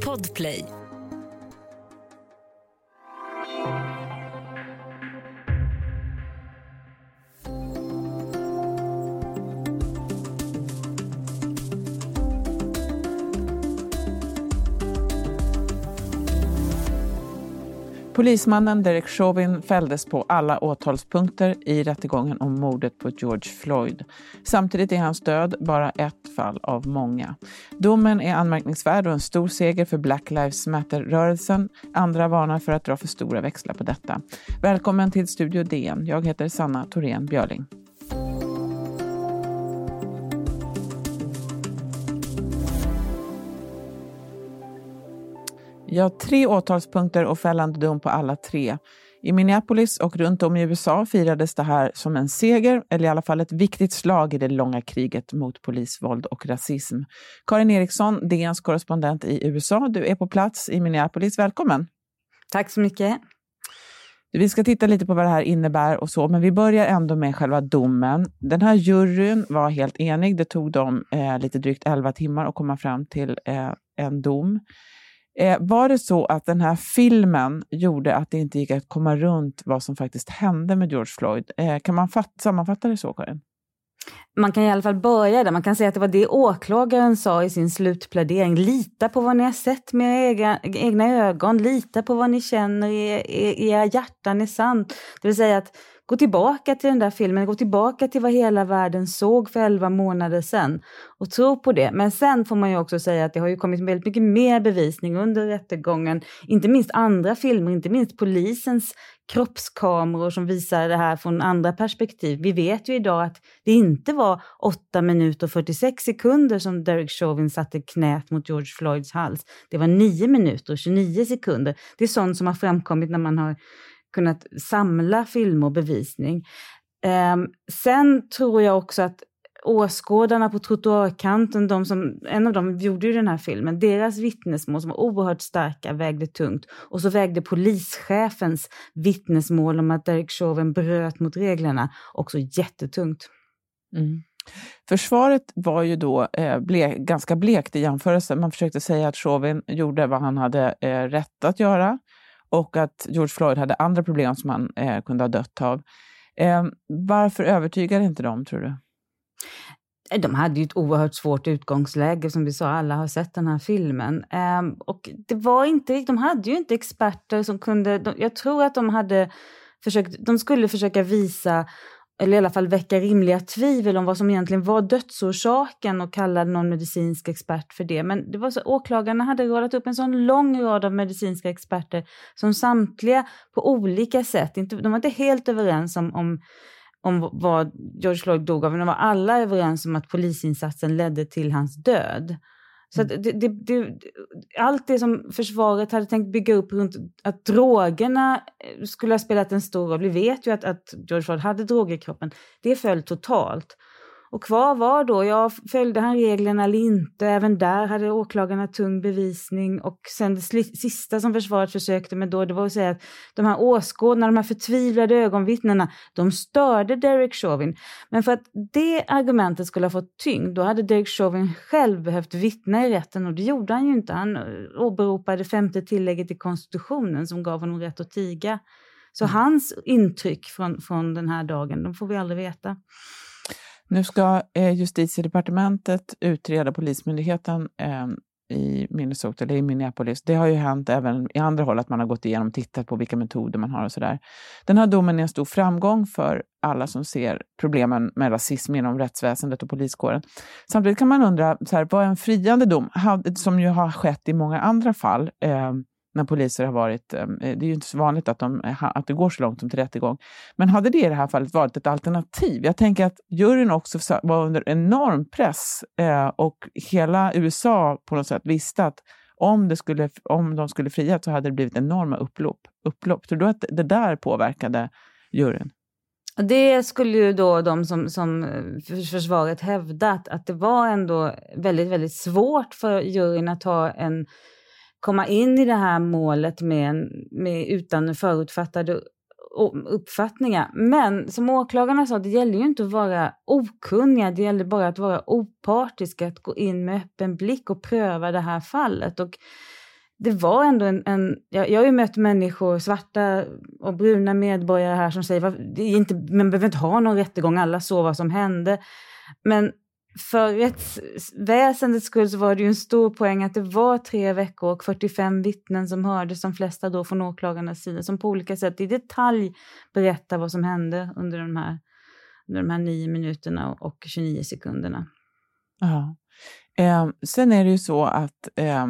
Podplay. Polismannen Derek Chauvin fälldes på alla åtalspunkter i rättegången om mordet på George Floyd. Samtidigt är hans död bara ett fall av många. Domen är anmärkningsvärd och en stor seger för Black Lives Matter-rörelsen. Andra varnar för att dra för stora växlar på detta. Välkommen till Studio DN. Jag heter Sanna Thorén Björling. Ja, tre åtalspunkter och fällande dom på alla tre. I Minneapolis och runt om i USA firades det här som en seger, eller i alla fall ett viktigt slag i det långa kriget mot polisvåld och rasism. Karin Eriksson, DNs korrespondent i USA, du är på plats i Minneapolis. Välkommen! Tack så mycket. Vi ska titta lite på vad det här innebär och så, men vi börjar ändå med själva domen. Den här juryn var helt enig. Det tog dem eh, lite drygt 11 timmar att komma fram till eh, en dom. Eh, var det så att den här filmen gjorde att det inte gick att komma runt vad som faktiskt hände med George Floyd? Eh, kan man fatt, sammanfatta det så, Karin? Man kan i alla fall börja där. Man kan säga att det var det åklagaren sa i sin slutplädering. Lita på vad ni har sett med era egna ögon. Lita på vad ni känner i, i, era hjärtan är sant. Det vill säga att gå tillbaka till den där filmen, gå tillbaka till vad hela världen såg för elva månader sedan och tro på det. Men sen får man ju också säga att det har ju kommit väldigt mycket mer bevisning under rättegången, inte minst andra filmer, inte minst polisens kroppskameror som visar det här från andra perspektiv. Vi vet ju idag att det inte var 8 minuter och 46 sekunder som Derek Chauvin satte knät mot George Floyds hals. Det var 9 minuter och 29 sekunder. Det är sånt som har framkommit när man har kunnat samla film och bevisning. Ehm, sen tror jag också att åskådarna på trottoarkanten, de som, en av dem gjorde ju den här filmen, deras vittnesmål som var oerhört starka vägde tungt. Och så vägde polischefens vittnesmål om att Derek Chauvin bröt mot reglerna också jättetungt. Mm. Försvaret var ju då eh, ble, ganska blekt i jämförelse. Man försökte säga att Chauvin gjorde vad han hade eh, rätt att göra och att George Floyd hade andra problem som han eh, kunde ha dött av. Eh, varför övertygade inte de, tror du? Eh, de hade ju ett oerhört svårt utgångsläge, som vi sa, alla har sett den här filmen. Eh, och det var inte, de hade ju inte experter som kunde, de, jag tror att de hade försökt, de skulle försöka visa eller i alla fall väcka rimliga tvivel om vad som egentligen var dödsorsaken och kalla någon medicinsk expert för det. Men det var så, åklagarna hade radat upp en sån lång rad av medicinska experter som samtliga på olika sätt, inte, de var inte helt överens om, om, om vad George Floyd dog av, men de var alla överens om att polisinsatsen ledde till hans död. Så det, det, det, allt det som försvaret hade tänkt bygga upp runt att drogerna eh, skulle ha spelat en stor roll, vi vet ju att, att George Floyd hade droger i kroppen, det föll totalt. Och kvar var då, ja, följde han reglerna eller inte? Även där hade åklagarna tung bevisning. Och sen det sista som försvaret försökte med då, det var att säga att de här åskådarna, de här förtvivlade ögonvittnena, de störde Derek Chauvin. Men för att det argumentet skulle ha fått tyngd, då hade Derek Chauvin själv behövt vittna i rätten och det gjorde han ju inte. Han åberopade femte tillägget i konstitutionen som gav honom rätt att tiga. Så mm. hans intryck från, från den här dagen, de får vi aldrig veta. Nu ska eh, justitiedepartementet utreda Polismyndigheten eh, i Minnesota, eller i Minneapolis. Det har ju hänt även i andra håll att man har gått igenom och tittat på vilka metoder man har och sådär. Den här domen är en stor framgång för alla som ser problemen med rasism inom rättsväsendet och poliskåren. Samtidigt kan man undra, så här, vad är en friande dom? Som ju har skett i många andra fall. Eh, när poliser har varit... Eh, eh, det är ju inte så vanligt att, de, eh, att det går så långt som till rättegång. Men hade det i det här fallet varit ett alternativ? Jag tänker att juryn också var under enorm press och hela USA på något sätt visste att om, det skulle, om de skulle fria så hade det blivit enorma upplopp. upplopp. Tror du att det där påverkade juryn? Det skulle ju då de som, som försvaret hävdat att det var ändå väldigt, väldigt svårt för juryn att ha en komma in i det här målet med, med utan förutfattade uppfattningar. Men som åklagarna sa, det gäller ju inte att vara okunniga, det gäller bara att vara opartisk, att gå in med öppen blick och pröva det här fallet. Och det var ändå en... en jag, jag har ju mött människor, svarta och bruna medborgare här som säger det är inte, man behöver inte ha någon rättegång, alla såg vad som hände. Men för rättsväsendets skull så var det ju en stor poäng att det var tre veckor och 45 vittnen som hördes, de flesta då från åklagarnas sida, som på olika sätt i detalj berättar vad som hände under de här, under de här nio minuterna och 29 sekunderna. Ja. Eh, sen är det ju så att eh,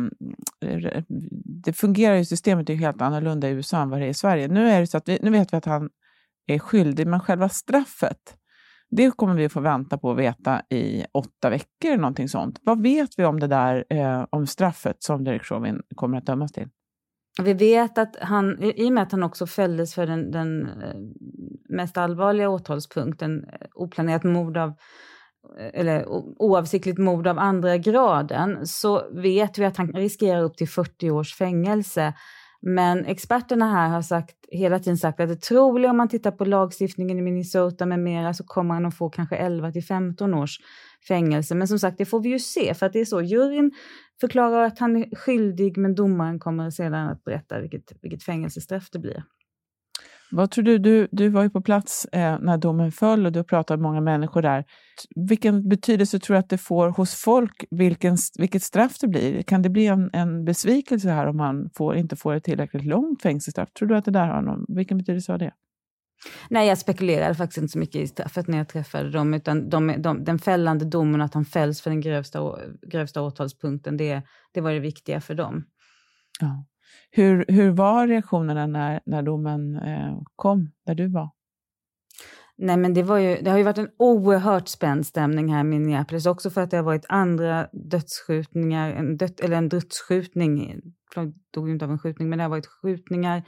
det fungerar ju, systemet är helt annorlunda i USA än vad det är i Sverige. Nu, är det så att vi, nu vet vi att han är skyldig, men själva straffet det kommer vi att få vänta på att veta i åtta veckor eller någonting sånt. Vad vet vi om det där, eh, om straffet som Derek Chauvin kommer att dömas till? Vi vet att han, i och med att han också fälldes för den, den eh, mest allvarliga åtalspunkten, eh, oplanerat mord av eh, eller oavsiktligt mord av andra graden, så vet vi att han riskerar upp till 40 års fängelse. Men experterna här har sagt, hela tiden sagt att det troliga om man tittar på lagstiftningen i Minnesota med mera så kommer han att få kanske 11 till 15 års fängelse. Men som sagt, det får vi ju se för att det är så. Juryn förklarar att han är skyldig men domaren kommer sedan att berätta vilket, vilket fängelsestraff det blir. Vad tror du? Du, du var ju på plats eh, när domen föll och du har pratat med många människor där. Vilken betydelse tror du att det får hos folk vilken, vilket straff det blir? Kan det bli en, en besvikelse här om man får, inte får ett tillräckligt långt fängelsestraff? Tror du att det där har någon, vilken betydelse har det? Nej, jag spekulerade faktiskt inte så mycket i straffet när jag träffade dem, utan de, de, den fällande domen, att han fälls för den grövsta, grövsta åtalspunkten, det, det var det viktiga för dem. Ja. Hur, hur var reaktionerna när, när domen eh, kom, där du var? Nej, men det, var ju, det har ju varit en oerhört spänd stämning här i Minneapolis, också för att det har varit andra dödsskjutningar, en död, eller en dödsskjutning, jag dog ju inte av en skjutning, men det har varit skjutningar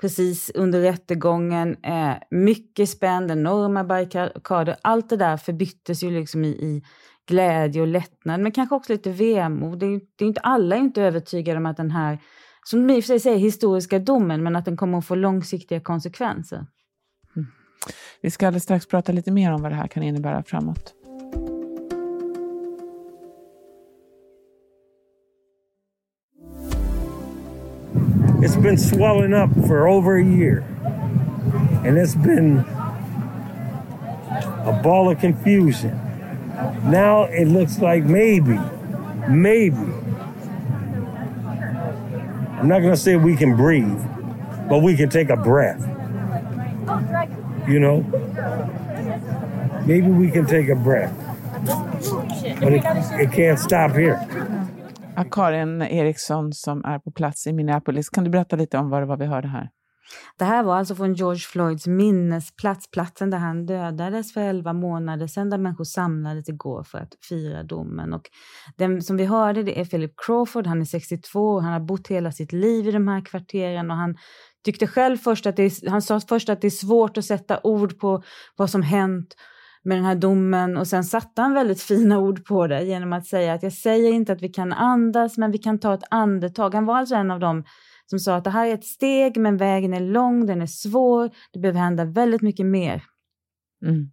precis under rättegången. Eh, mycket spänd, enorma barrikader. Allt det där förbyttes ju liksom i, i glädje och lättnad, men kanske också lite vemod. Det, det är inte, alla är inte övertygade om att den här som i och för sig säger historiska domen, men att den kommer att få långsiktiga konsekvenser. Mm. Vi ska alldeles strax prata lite mer om vad det här kan innebära framåt. It's been swelling up for over a year. And it's been a ball of confusion. Now it looks like maybe, maybe I'm not gonna say we can breathe, but we can take a breath. You know? Maybe we can take a breath. But it, it can't stop here. Karin Eriksson som är på plats i Minneapolis. Kan du berätta lite om vad det var vi hörde här? Det här var alltså från George Floyds minnesplats, platsen där han dödades för 11 månader sedan, där människor samlades igår för att fira domen. Och den som vi hörde det är Philip Crawford, han är 62 och han har bott hela sitt liv i de här kvarteren och han tyckte själv först att det är, han sa först att det är svårt att sätta ord på vad som hänt med den här domen och sen satte han väldigt fina ord på det genom att säga att jag säger inte att vi kan andas men vi kan ta ett andetag. Han var alltså en av dem som sa att det här är ett steg men vägen är lång, den är svår, det behöver hända väldigt mycket mer. Mm.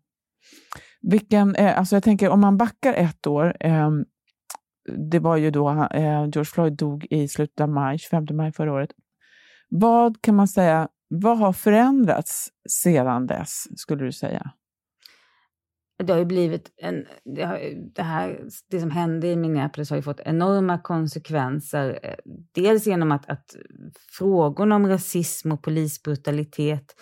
Vilken, eh, alltså jag tänker om man backar ett år, eh, det var ju då eh, George Floyd dog i slutet av maj, 25 maj förra året. Vad kan man säga, vad har förändrats sedan dess, skulle du säga? Det har ju blivit en... Det, har, det, här, det som hände i Minneapolis har ju fått enorma konsekvenser. Eh, dels genom att, att frågorna om rasism och polisbrutalitet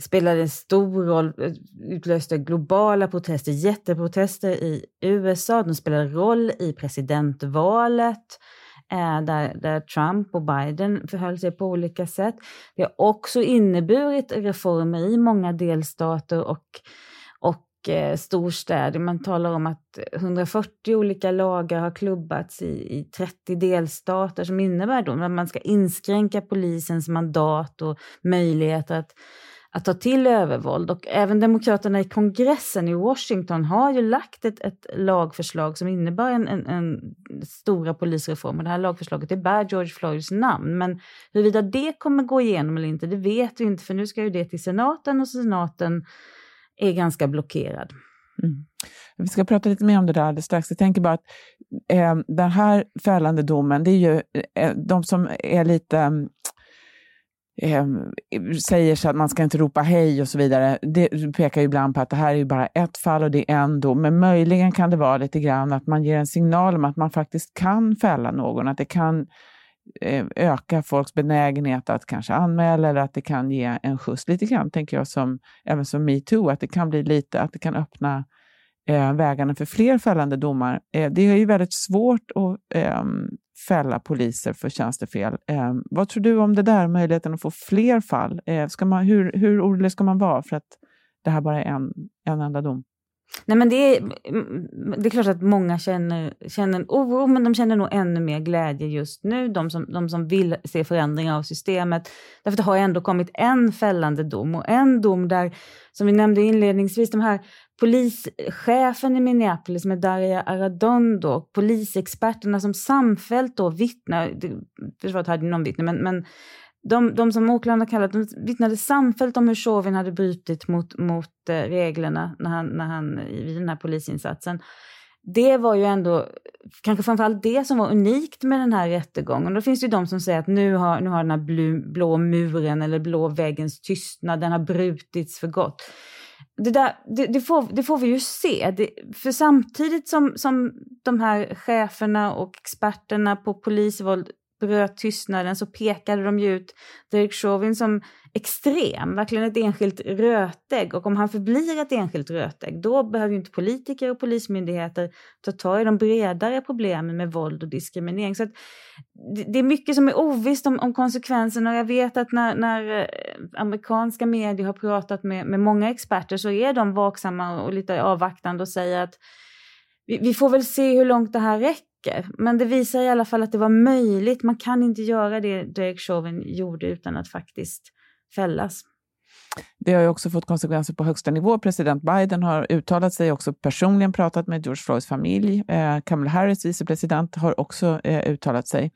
spelade en stor roll, eh, utlöste globala protester, jätteprotester i USA. De spelade roll i presidentvalet. Eh, där, där Trump och Biden förhöll sig på olika sätt. Det har också inneburit reformer i många delstater och Eh, storstäder. Man talar om att 140 olika lagar har klubbats i, i 30 delstater som innebär då att man ska inskränka polisens mandat och möjligheter att, att ta till övervåld. Och även demokraterna i kongressen i Washington har ju lagt ett, ett lagförslag som innebär en, en, en stora polisreform. Och det här lagförslaget det bär George Floyds namn. Men huruvida det kommer gå igenom eller inte, det vet vi inte. För nu ska ju det till senaten och senaten är ganska blockerad. Mm. Vi ska prata lite mer om det där alldeles strax. Jag tänker bara att eh, den här fällande domen, det är ju eh, eh de som är lite eh, eh, säger så att man ska inte ropa hej och så vidare. Det pekar ju ibland på att det här är ju bara ett fall och det är en dom. Men möjligen kan det vara lite grann att man ger en signal om att man faktiskt kan fälla någon, att det kan Eh, öka folks benägenhet att kanske anmäla eller att det kan ge en skjuts lite grann, tänker jag, som, även som metoo, att det kan bli lite, att det kan öppna eh, vägarna för fler fällande domar. Eh, det är ju väldigt svårt att eh, fälla poliser för tjänstefel. Eh, vad tror du om det där, möjligheten att få fler fall? Eh, ska man, hur, hur orolig ska man vara för att det här bara är en, en enda dom? Nej, men det, är, det är klart att många känner, känner oro, men de känner nog ännu mer glädje just nu, de som, de som vill se förändringar av systemet. Därför det har ändå kommit en fällande dom och en dom där, som vi nämnde inledningsvis, de här polischefen i Minneapolis med Daria och polisexperterna som samfällt då vittnar, försvaret hade någon vittne, men, men de, de som åklagarna kallat, de vittnade samfällt om hur Chauvin hade brutit mot, mot eh, reglerna när han, när han, vid den här polisinsatsen. Det var ju ändå kanske framförallt det som var unikt med den här rättegången. Då finns det ju de som säger att nu har, nu har den här blå, blå muren eller blå väggens tystnad, den har brutits för gott det, där, det, det, får, det får vi ju se. Det, för samtidigt som, som de här cheferna och experterna på polisvåld bröt tystnaden så pekade de ju ut Derek Chauvin som extrem, verkligen ett enskilt rötägg. Och om han förblir ett enskilt rötägg, då behöver ju inte politiker och polismyndigheter ta tag i de bredare problemen med våld och diskriminering. Så det är mycket som är ovisst om, om konsekvenserna och jag vet att när, när eh, amerikanska medier har pratat med, med många experter så är de vaksamma och lite avvaktande och säger att vi, vi får väl se hur långt det här räcker men det visar i alla fall att det var möjligt. Man kan inte göra det Derek Chauvin gjorde utan att faktiskt fällas. Det har ju också fått konsekvenser på högsta nivå. President Biden har uttalat sig, också personligen pratat med George Floyds familj. Eh, Kamala Harris, vicepresident, har också eh, uttalat sig.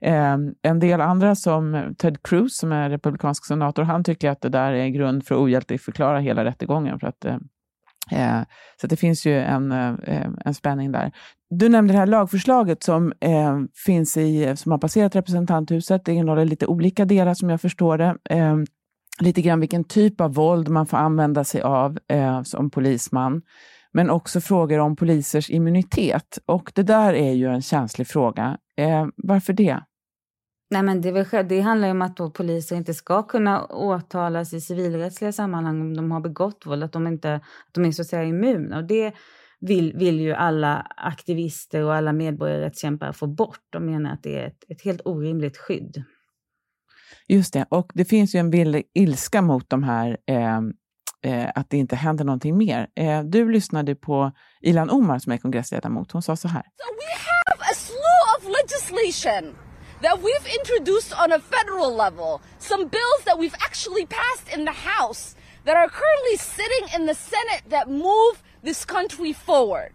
Eh, en del andra, som Ted Cruz, som är republikansk senator, han tycker att det där är grund för att ogiltigförklara hela rättegången. För att, eh, eh, så det finns ju en, eh, eh, en spänning där. Du nämnde det här lagförslaget som eh, finns i, som har passerat representanthuset. Det innehåller lite olika delar som jag förstår det. Eh, lite grann vilken typ av våld man får använda sig av eh, som polisman. Men också frågor om polisers immunitet. Och det där är ju en känslig fråga. Eh, varför det? Nej, men det, väl, det handlar om att poliser inte ska kunna åtalas i civilrättsliga sammanhang om de har begått våld, att de, inte, att de är så att säga immuna. Och det vill, vill ju alla aktivister och alla medborgarrättskämpar få bort. De menar att det är ett, ett helt orimligt skydd. Just det, och det finns ju en bild ilska mot de här eh, eh, att det inte händer någonting mer. Eh, du lyssnade på Ilan Omar som är kongressledamot. Hon sa så här. So we have a slew of legislation that we've introduced on a federal level. Some bills that we've actually passed in the House that are currently sitting in the Senate that move this country forward.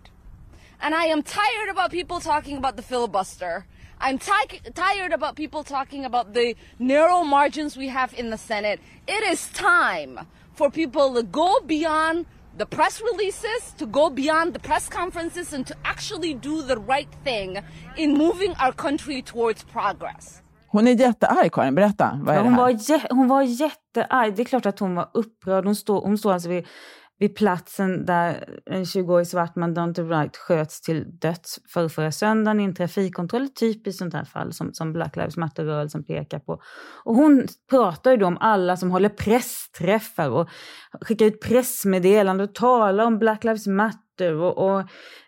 And I am tired about people talking about the filibuster. I'm tired about people talking about the narrow margins we have in the Senate. It is time for people to go beyond the press releases, to go beyond the press conferences, and to actually do the right thing in moving our country towards progress. Hon är jättearg, Karin. Berätta. Vad är ja, hon, var hon var jättearg. Det är klart att hon var upprörd. Hon står, hon står alltså vid vid platsen där en 20-årig svart man, Dante Wright, sköts till döds för förra söndagen i en trafikkontroll. Typiskt sånt här fall som, som Black Lives Matter-rörelsen pekar på. Och hon pratar ju då om alla som håller pressträffar och skickar ut pressmeddelanden och talar om Black Lives Matter och, och,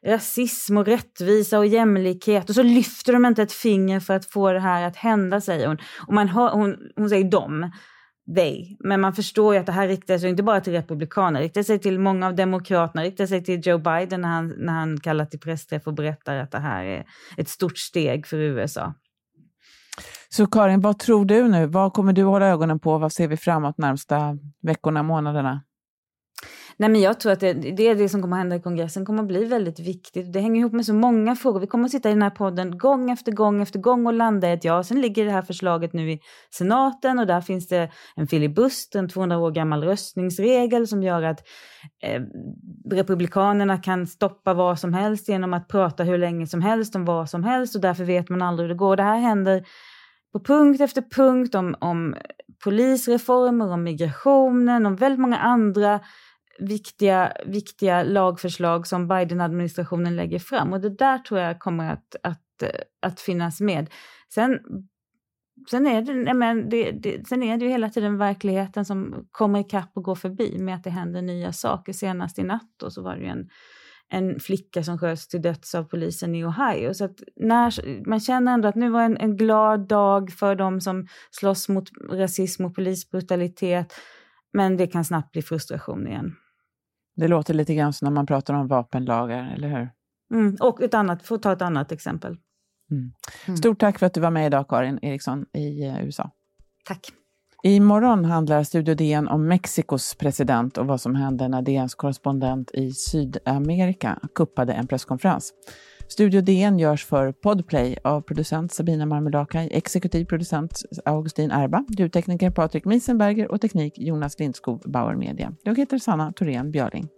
rasism och rättvisa och jämlikhet. Och så lyfter de inte ett finger för att få det här att hända, säger hon. Och man hör, hon, hon säger dem they. Men man förstår ju att det här riktar sig inte bara till republikaner, det riktar sig till många av demokraterna, det riktar sig till Joe Biden när han, när han kallar till pressträff och berättar att det här är ett stort steg för USA. Så Karin, vad tror du nu? Vad kommer du hålla ögonen på? Vad ser vi framåt närmsta veckorna, månaderna? Nej, men jag tror att det, det är det som kommer att hända i kongressen kommer att bli väldigt viktigt. Det hänger ihop med så många frågor. Vi kommer att sitta i den här podden gång efter gång efter gång och landa i ett ja. Sen ligger det här förslaget nu i senaten och där finns det en filibust, en 200 år gammal röstningsregel som gör att eh, republikanerna kan stoppa vad som helst genom att prata hur länge som helst om vad som helst och därför vet man aldrig hur det går. Det här händer på punkt efter punkt om, om polisreformer, om migrationen, om väldigt många andra viktiga, viktiga lagförslag som Biden-administrationen lägger fram. Och det där tror jag kommer att, att, eh, att finnas med. Sen, sen, är det, men det, det, sen är det ju hela tiden verkligheten som kommer ikapp och går förbi med att det händer nya saker. Senast i natt då, så var det ju en, en flicka som sköts till döds av polisen i Ohio. Så att när, man känner ändå att nu var en, en glad dag för de som slåss mot rasism och polisbrutalitet. Men det kan snabbt bli frustration igen. Det låter lite grann som när man pratar om vapenlagar, eller hur? Mm, och ett annat, att ta ett annat exempel. Mm. mm. Stort tack för att du var med idag, Karin Eriksson i eh, USA. Tack. Imorgon handlar Studio DN om Mexikos president och vad som hände när DNs korrespondent i Sydamerika kuppade en presskonferens. Studio DN görs för Podplay av producent Sabina Marmelakai, exekutiv producent Augustin Erba, ljudtekniker Patrik Miesenberger och teknik Jonas Lindskog, Bauer Media. Jag heter Sanna Thorén Björling.